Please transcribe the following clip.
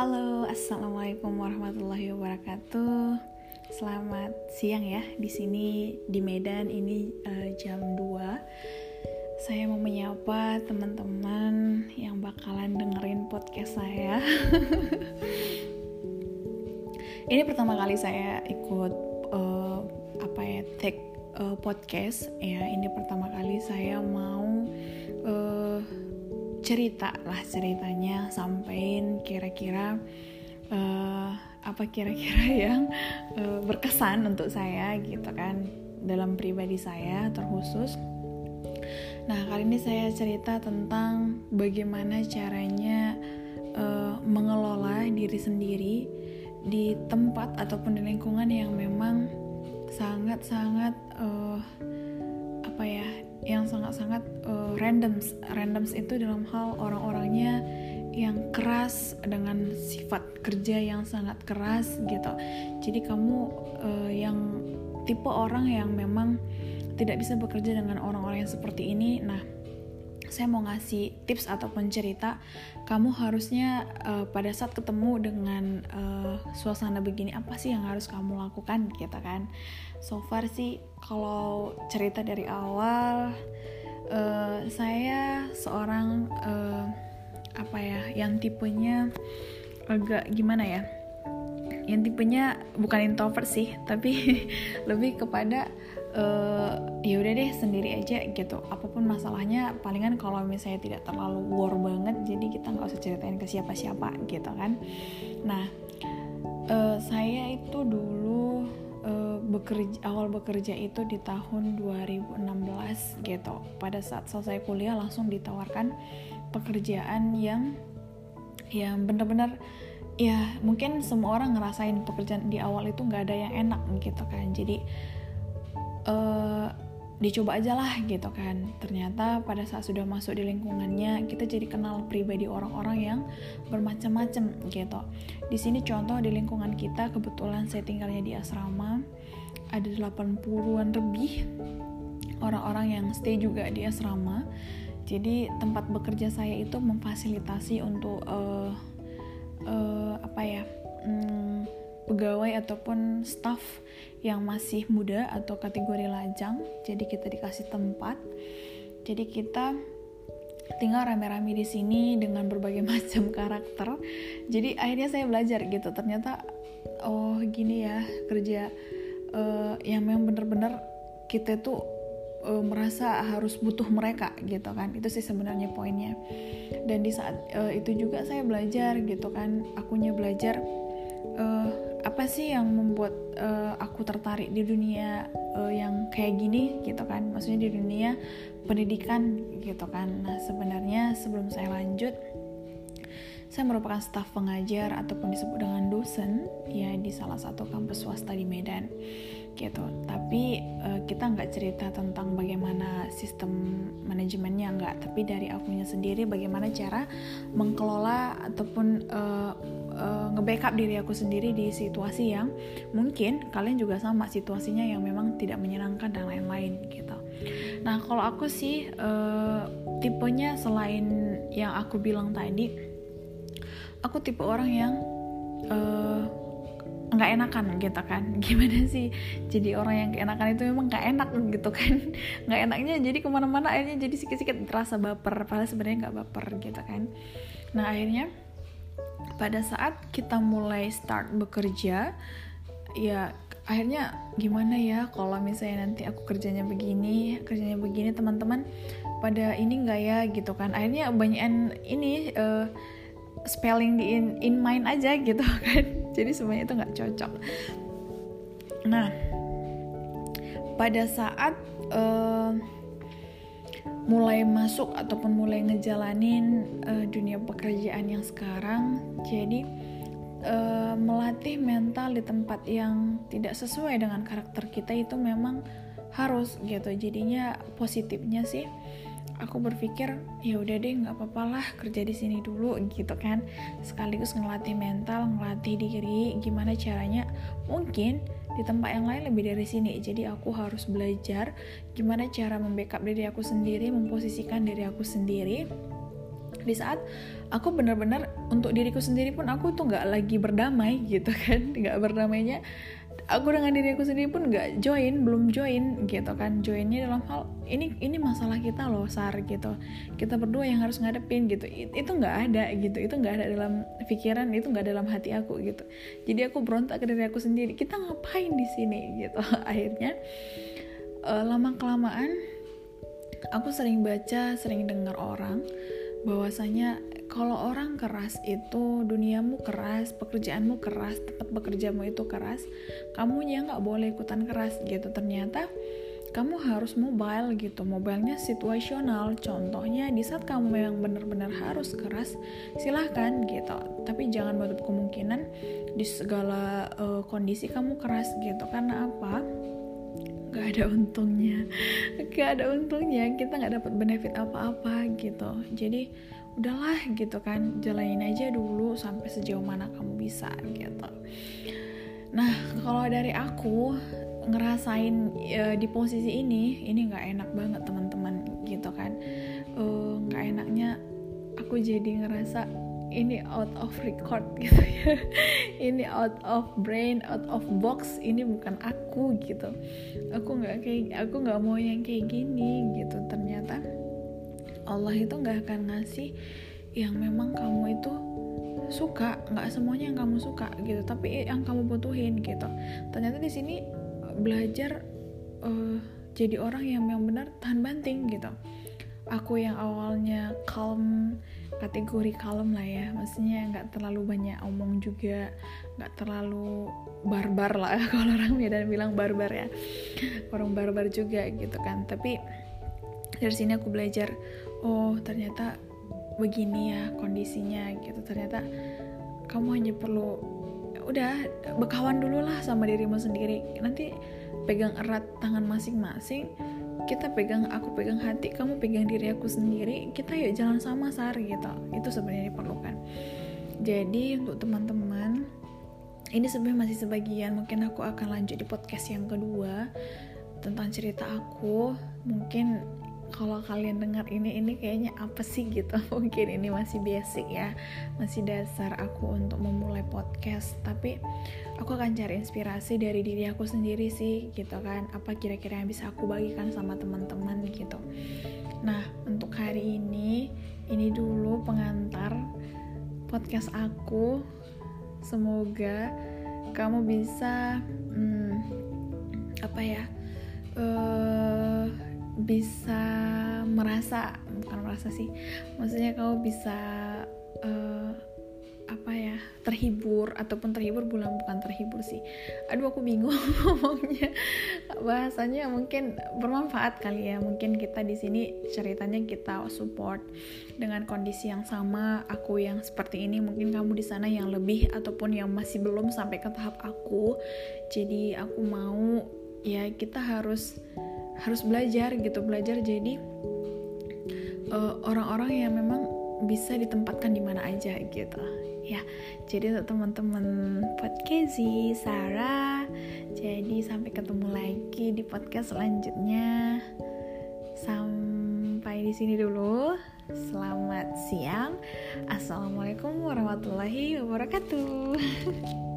Halo, assalamualaikum warahmatullahi wabarakatuh. Selamat siang ya. Di sini di Medan ini uh, jam 2. Saya mau menyapa teman-teman yang bakalan dengerin podcast saya. ini pertama kali saya ikut uh, apa ya take uh, podcast ya. Ini pertama kali saya mau uh, cerita lah ceritanya sampein kira-kira uh, apa kira-kira yang uh, berkesan untuk saya gitu kan dalam pribadi saya terkhusus. Nah kali ini saya cerita tentang bagaimana caranya uh, mengelola diri sendiri di tempat ataupun di lingkungan yang memang sangat-sangat uh, apa ya yang sangat-sangat uh, randoms randoms itu dalam hal orang-orangnya yang keras dengan sifat kerja yang sangat keras gitu. Jadi kamu uh, yang tipe orang yang memang tidak bisa bekerja dengan orang-orang yang seperti ini nah saya mau ngasih tips ataupun cerita kamu harusnya uh, pada saat ketemu dengan uh, suasana begini apa sih yang harus kamu lakukan gitu kan? So far sih kalau cerita dari awal uh, saya seorang uh, apa ya yang tipenya agak gimana ya? Yang tipenya bukan introvert sih tapi lebih kepada uh, ya udah deh sendiri aja gitu. Apa pun masalahnya palingan kalau misalnya tidak terlalu war banget jadi kita nggak usah ceritain ke siapa-siapa gitu kan. Nah uh, saya itu dulu uh, bekerja awal bekerja itu di tahun 2016 gitu. Pada saat selesai kuliah langsung ditawarkan pekerjaan yang yang bener-bener ya mungkin semua orang ngerasain pekerjaan di awal itu nggak ada yang enak gitu kan. Jadi uh, dicoba aja lah gitu kan. Ternyata pada saat sudah masuk di lingkungannya kita jadi kenal pribadi orang-orang yang bermacam-macam gitu. Di sini contoh di lingkungan kita kebetulan saya tinggalnya di asrama. Ada 80-an lebih orang-orang yang stay juga di asrama. Jadi tempat bekerja saya itu memfasilitasi untuk uh, uh, apa ya um, pegawai ataupun staff yang masih muda atau kategori lajang jadi kita dikasih tempat. Jadi kita tinggal rame-rame di sini dengan berbagai macam karakter. Jadi akhirnya saya belajar gitu ternyata oh gini ya kerja uh, yang memang bener-bener kita tuh uh, merasa harus butuh mereka gitu kan. Itu sih sebenarnya poinnya. Dan di saat uh, itu juga saya belajar gitu kan. Akunya belajar uh, apa sih yang membuat uh, aku tertarik di dunia uh, yang kayak gini gitu kan? Maksudnya di dunia pendidikan gitu kan. Nah sebenarnya sebelum saya lanjut saya merupakan staf pengajar ataupun disebut dengan dosen ya di salah satu kampus swasta di Medan gitu. Tapi uh, kita nggak cerita tentang bagaimana sistem manajemennya nggak. Tapi dari akunya sendiri bagaimana cara mengelola ataupun uh, uh, nge-backup diri aku sendiri di situasi yang mungkin kalian juga sama situasinya yang memang tidak menyenangkan dan lain-lain gitu. Nah kalau aku sih uh, tipenya selain yang aku bilang tadi aku tipe orang yang uh, nggak enakan gitu kan. Gimana sih jadi orang yang keenakan itu memang nggak enak gitu kan. Nggak enaknya jadi ke mana-mana akhirnya jadi sikit-sikit terasa baper padahal sebenarnya nggak baper gitu kan. Nah akhirnya pada saat kita mulai start bekerja ya akhirnya gimana ya kalau misalnya nanti aku kerjanya begini kerjanya begini teman-teman pada ini nggak ya gitu kan. Akhirnya banyak ini uh, spelling di in, in mind aja gitu kan. Jadi semuanya itu nggak cocok. Nah pada saat uh, mulai masuk ataupun mulai ngejalanin uh, dunia pekerjaan yang sekarang. Jadi uh, melatih mental di tempat yang tidak sesuai dengan karakter kita itu memang harus gitu. Jadinya positifnya sih aku berpikir ya udah deh nggak apa-apa lah kerja di sini dulu gitu kan. Sekaligus ngelatih mental ngelatih diri gimana caranya? Mungkin di tempat yang lain lebih dari sini. Jadi aku harus belajar gimana cara membackup diri aku sendiri memposisikan diri aku sendiri. Di saat aku benar-benar untuk diriku sendiri pun aku tuh nggak lagi berdamai gitu kan. Nggak berdamainya aku dengan diri aku sendiri pun nggak join belum join gitu kan. Joinnya dalam hal ini ini masalah kita loh sar gitu. Kita berdua yang harus ngadepin gitu. Itu nggak ada gitu. Itu nggak ada dalam pikiran itu nggak dalam hati aku gitu. Jadi aku berontak ke diri aku sendiri. Kita ngapain di sini gitu? Akhirnya uh, lama kelamaan aku sering baca sering dengar orang bahwasanya kalau orang keras itu duniamu keras pekerjaanmu keras tempat bekerjamu itu keras kamu ya nggak boleh ikutan keras gitu. Ternyata kamu harus mobile gitu. Mobilenya situasional. Contohnya di saat kamu memang benar-benar harus keras silahkan gitu. Tapi jangan menutup kemungkinan di segala uh, kondisi kamu keras gitu. Karena apa? Gak ada untungnya. Gak ada untungnya. Kita nggak dapat benefit apa-apa gitu. Jadi udahlah gitu kan jalanin aja dulu sampai sejauh mana kamu bisa gitu. Nah kalau dari aku ngerasain uh, di posisi ini ini nggak enak banget teman-teman gitu kan. Eh, nggak uh, enaknya aku jadi ngerasa ini out of record gitu ya. Ini out of brain out of box ini bukan aku gitu. Aku nggak kayak aku nggak mau yang kayak gini gitu. Ternyata Allah itu nggak akan ngasih yang memang kamu itu suka. Nggak semuanya yang kamu suka gitu tapi yang kamu butuhin gitu. Ternyata di sini belajar uh, jadi orang yang memang benar tahan banting gitu. Aku yang awalnya calm kategori kalem lah ya. Maksudnya nggak terlalu banyak omong juga nggak terlalu barbar lah kalau orang Medan bilang barbar ya. Orang barbar juga gitu kan. Tapi dari sini aku belajar oh ternyata begini ya kondisinya gitu. Ternyata kamu hanya perlu udah berkawan dulu lah sama dirimu sendiri. Nanti pegang erat tangan masing-masing kita pegang aku pegang hati kamu pegang diri aku sendiri kita yuk jalan sama sar gitu. Itu sebenarnya diperlukan. Jadi untuk teman-teman ini sebenarnya masih sebagian. Mungkin aku akan lanjut di podcast yang kedua tentang cerita aku. Mungkin kalau kalian dengar ini ini kayaknya apa sih gitu? Mungkin ini masih basic ya. Masih dasar aku untuk memulai podcast. Tapi aku akan cari inspirasi dari diri aku sendiri sih gitu kan. Apa kira-kira yang bisa aku bagikan sama teman-teman gitu. Nah untuk hari ini ini dulu pengantar podcast aku. Semoga kamu bisa hmm, apa ya uh, bisa merasa bukan merasa sih maksudnya kamu bisa uh, apa ya terhibur ataupun terhibur bulan bukan terhibur sih. Aduh aku bingung ngomongnya. Bahasanya mungkin bermanfaat kali ya. Mungkin kita di sini ceritanya kita support dengan kondisi yang sama aku yang seperti ini. Mungkin kamu di sana yang lebih ataupun yang masih belum sampai ke tahap aku. Jadi aku mau ya kita harus harus belajar gitu belajar jadi eh, orang-orang uh, yang memang bisa ditempatkan di mana aja gitu. Ya jadi untuk teman-teman podcasti Sarah jadi sampai ketemu lagi di podcast selanjutnya. Sampai di sini dulu. Selamat siang. Assalamualaikum warahmatullahi wabarakatuh